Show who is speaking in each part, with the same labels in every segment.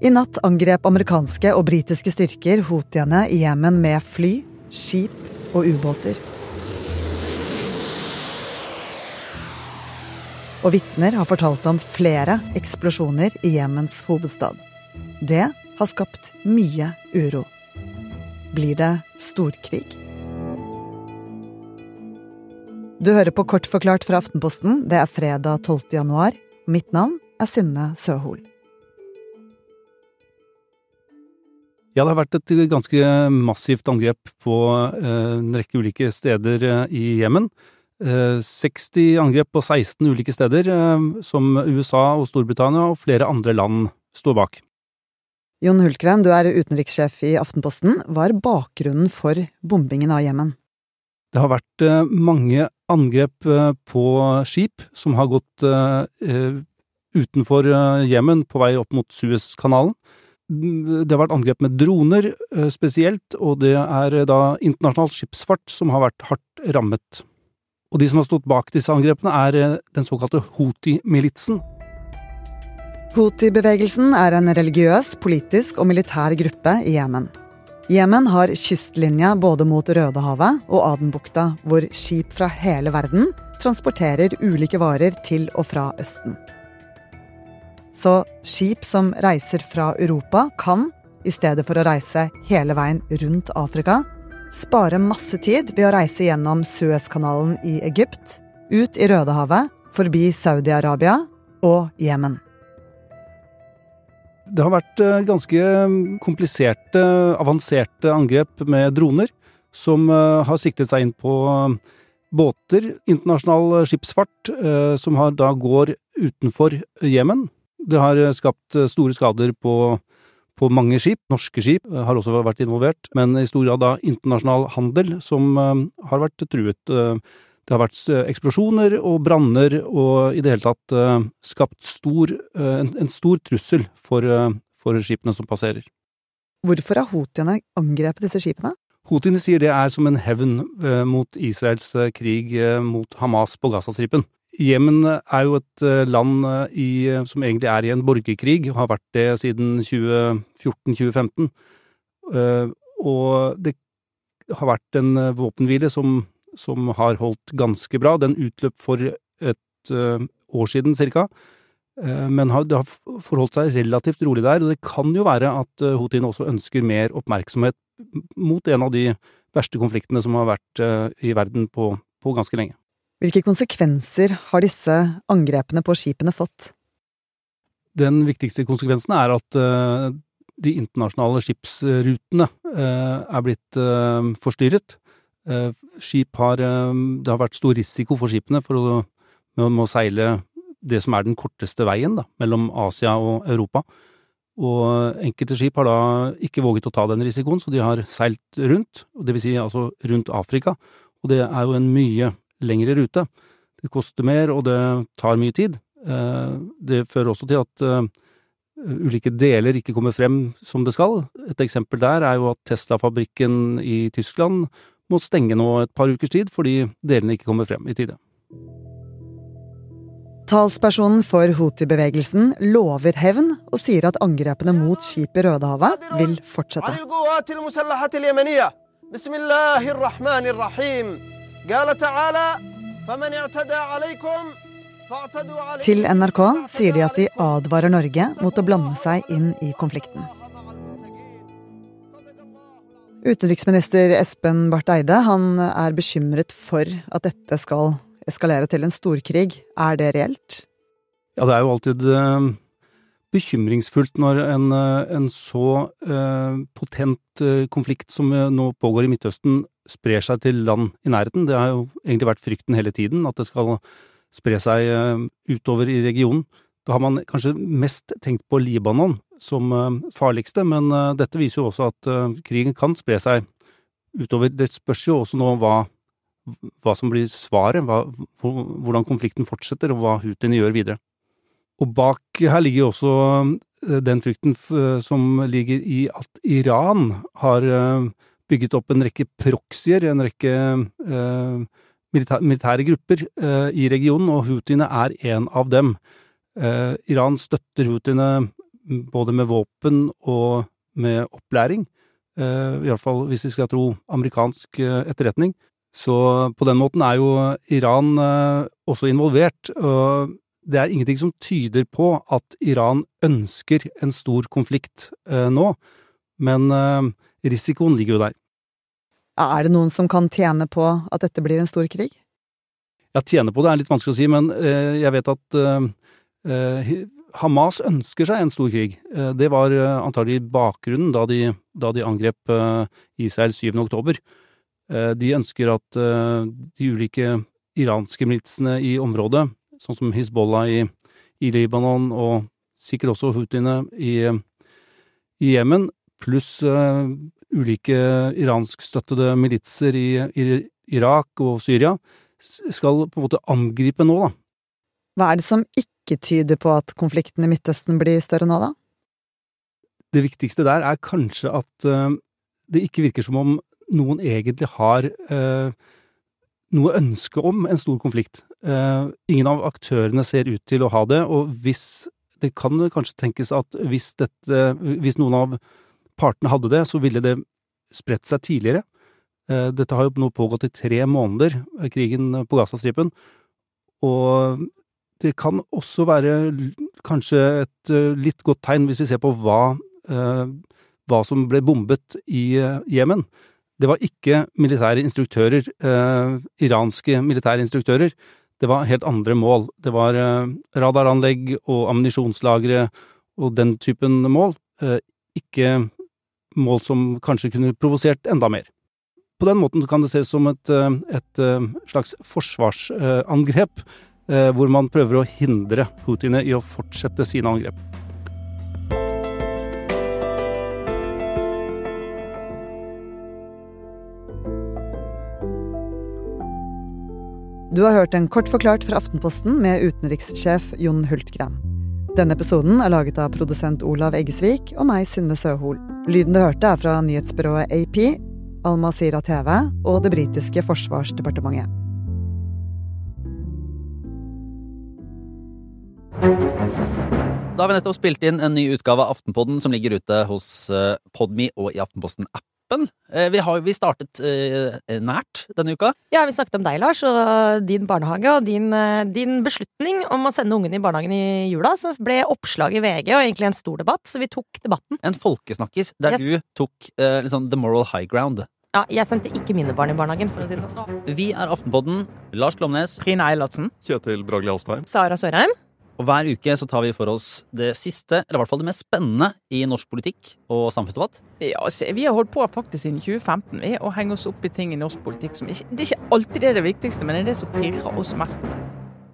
Speaker 1: I natt angrep amerikanske og britiske styrker houthiene i Jemen med fly, skip og ubåter. Og vitner har fortalt om flere eksplosjoner i Jemens hovedstad. Det har skapt mye uro. Blir det storkrig? Du hører på Kort forklart fra Aftenposten. Det er fredag 12. januar. Mitt navn er Synne Søhol.
Speaker 2: Ja, det har vært et ganske massivt angrep på eh, en rekke ulike steder eh, i Jemen. 60 eh, angrep på 16 ulike steder, som USA og Storbritannia og flere andre land står bak.
Speaker 1: Jon Hultgren, du er utenrikssjef i Aftenposten. Hva er bakgrunnen for bombingen av Jemen?
Speaker 2: Det har vært mange angrep på skip som har gått utenfor Jemen på vei opp mot Suezkanalen. Det har vært angrep med droner eh, spesielt, og det er eh, da internasjonal skipsfart som har vært hardt rammet. Og de som har stått bak disse angrepene, er eh, den såkalte Houthi-militsen.
Speaker 1: Houthi-bevegelsen er en religiøs, politisk og militær gruppe i Jemen. Jemen har kystlinja både mot Rødehavet og Adenbukta, hvor skip fra hele verden transporterer ulike varer til og fra Østen. Så skip som reiser fra Europa, kan, i stedet for å reise hele veien rundt Afrika, spare masse tid ved å reise gjennom Suezkanalen i Egypt, ut i Rødehavet, forbi Saudi-Arabia og Jemen.
Speaker 2: Det har vært eh, ganske kompliserte, avanserte angrep med droner, som eh, har siktet seg inn på eh, båter, internasjonal skipsfart, som da går utenfor Jemen. Det har eh, skapt eh, store skader på, på mange skip. Norske skip eh, har også vært involvert, men i stor grad da internasjonal handel som har vært truet. Det har vært eksplosjoner og branner og i det hele tatt skapt stor, en, en stor trussel for, for skipene som passerer.
Speaker 1: Hvorfor har houthiene angrepet disse skipene?
Speaker 2: Houthiene sier det er som en hevn mot Israels krig mot Hamas på Gazastripen. Jemen er jo et eh, land eh, i, som egentlig er i en borgerkrig, og har vært det siden 2014-2015. Eh, og det har vært en våpenhvile som, som, har holdt ganske bra. Den utløp for et år siden cirka. Men det har forholdt seg relativt rolig der, og det kan jo være at houthiene også ønsker mer oppmerksomhet mot en av de verste konfliktene som har vært i verden på, på ganske lenge.
Speaker 1: Hvilke konsekvenser har disse angrepene på skipene fått?
Speaker 2: Den viktigste konsekvensen er at uh, de internasjonale skipsrutene uh, er blitt uh, forstyrret. skip har Det har vært stor risiko for skipene for å, med å seile det som er den korteste veien da, mellom Asia og Europa. Og enkelte skip har da ikke våget å ta den risikoen, så de har seilt rundt, det vil si altså rundt Afrika. Og det er jo en mye lengre rute. Det koster mer, og det tar mye tid. Eh, det fører også til at eh, ulike deler ikke kommer frem som det skal. Et eksempel der er jo at Tesla-fabrikken i Tyskland må stenge nå et par ukers tid fordi delene ikke kommer frem i tide.
Speaker 1: Talspersonen for Houthi-bevegelsen lover hevn og sier at angrepene mot skip i Rødehavet vil fortsette. Til NRK sier de at de advarer Norge mot å blande seg inn i konflikten. Utenriksminister Espen Barth Eide han er bekymret for at dette skal eskalere til en storkrig. Er det reelt?
Speaker 2: Ja, det er jo alltid eh, bekymringsfullt når en, eh, en så uh, potent uh, konflikt som nå pågår i Midtøsten, sprer seg til land i nærheten. Det har jo egentlig vært frykten hele tiden, at det skal spre seg uh, utover i regionen. Da har man kanskje mest tenkt på Libanon som farligste, men dette viser jo også at krigen kan spre seg utover. Det spørs jo også nå hva, hva som blir svaret, hva, hvordan konflikten fortsetter og hva Houthiene gjør videre. Og bak her ligger også eh, den frykten som ligger i at Iran har eh, bygget opp en rekke proxier, en rekke eh, militære grupper i regionen, og houthiene er en av dem. Iran støtter houthiene både med våpen og med opplæring, i hvert fall hvis vi skal tro amerikansk etterretning. Så på den måten er jo Iran også involvert. og det er ingenting som tyder på at Iran ønsker en stor konflikt eh, nå, men eh, risikoen ligger jo der.
Speaker 1: Er det noen som kan tjene på at dette blir en stor krig?
Speaker 2: Ja, tjene på det er litt vanskelig å si, men eh, jeg vet at Hamas ønsker seg en stor krig. Det var antagelig bakgrunnen da de, da de angrep Israel 7. oktober. De ønsker at de ulike iranske militsene i området sånn som Hizbollah i, i Libanon, og sikkert også Houthiene i Jemen, pluss uh, ulike iranskstøttede militser i, i, Irak og Syria, skal på en måte angripe nå, da.
Speaker 1: Hva er det som ikke tyder på at konflikten i Midtøsten blir større nå, da?
Speaker 2: Det viktigste der er kanskje at uh, det ikke virker som om noen egentlig har uh, noe ønske om en stor konflikt. Uh, ingen av aktørene ser ut til å ha det, og hvis Det kan kanskje tenkes at hvis, dette, hvis noen av partene hadde det, så ville det spredt seg tidligere. Uh, dette har jo nå pågått i tre måneder, krigen på Gazastripen, og det kan også være kanskje et uh, litt godt tegn hvis vi ser på hva, hva som ble bombet i Jemen. Det var ikke militære instruktører, eh, iranske militære instruktører. Det var helt andre mål. Det var eh, radaranlegg og ammunisjonslagre og den typen mål. Eh, ikke mål som kanskje kunne provosert enda mer. På den måten kan det ses som et, eh, et slags forsvarsangrep, hvor man prøver å hindre Putin i å fortsette sine angrep.
Speaker 1: Du har hørt en kort forklart fra Aftenposten med utenrikssjef Jon Hultgren. Denne episoden er laget av produsent Olav Eggesvik og meg, Synne Søhol. Lyden du hørte, er fra nyhetsbyrået AP, Al Masira TV og det britiske forsvarsdepartementet.
Speaker 3: Da har vi nettopp spilt inn en ny utgave av Aftenpodden som ligger ute hos eh, Podme og i Aftenposten-app appen. Eh, vi, har, vi startet eh, nært denne uka.
Speaker 4: Ja, vi snakket om deg, Lars, og din barnehage og din, eh, din beslutning om å sende ungene i barnehagen i jula. Så ble oppslag i VG og egentlig en stor debatt, så vi tok debatten.
Speaker 3: En folkesnakkis der yes. du tok eh, liksom the moral high ground.
Speaker 4: Ja, jeg sendte ikke mine barn i barnehagen, for å si det sånn.
Speaker 3: Vi er Aftenpodden. Lars Glomnes.
Speaker 5: Trine Eilertsen.
Speaker 6: Kjetil Bragli Alstheim.
Speaker 4: Sara Sørheim.
Speaker 3: Og hver uke så tar vi for oss det siste, eller i hvert fall det mest spennende i norsk politikk og samfunnsdebatt.
Speaker 5: Ja, se, Vi har holdt på faktisk siden 2015 vi, å henge oss opp i ting i norsk politikk som ikke Det er ikke alltid det, er det viktigste, men det er det som pirrer oss mest.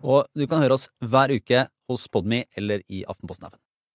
Speaker 3: Og du kan høre oss hver uke hos Podmy eller i Aftenposten-appen.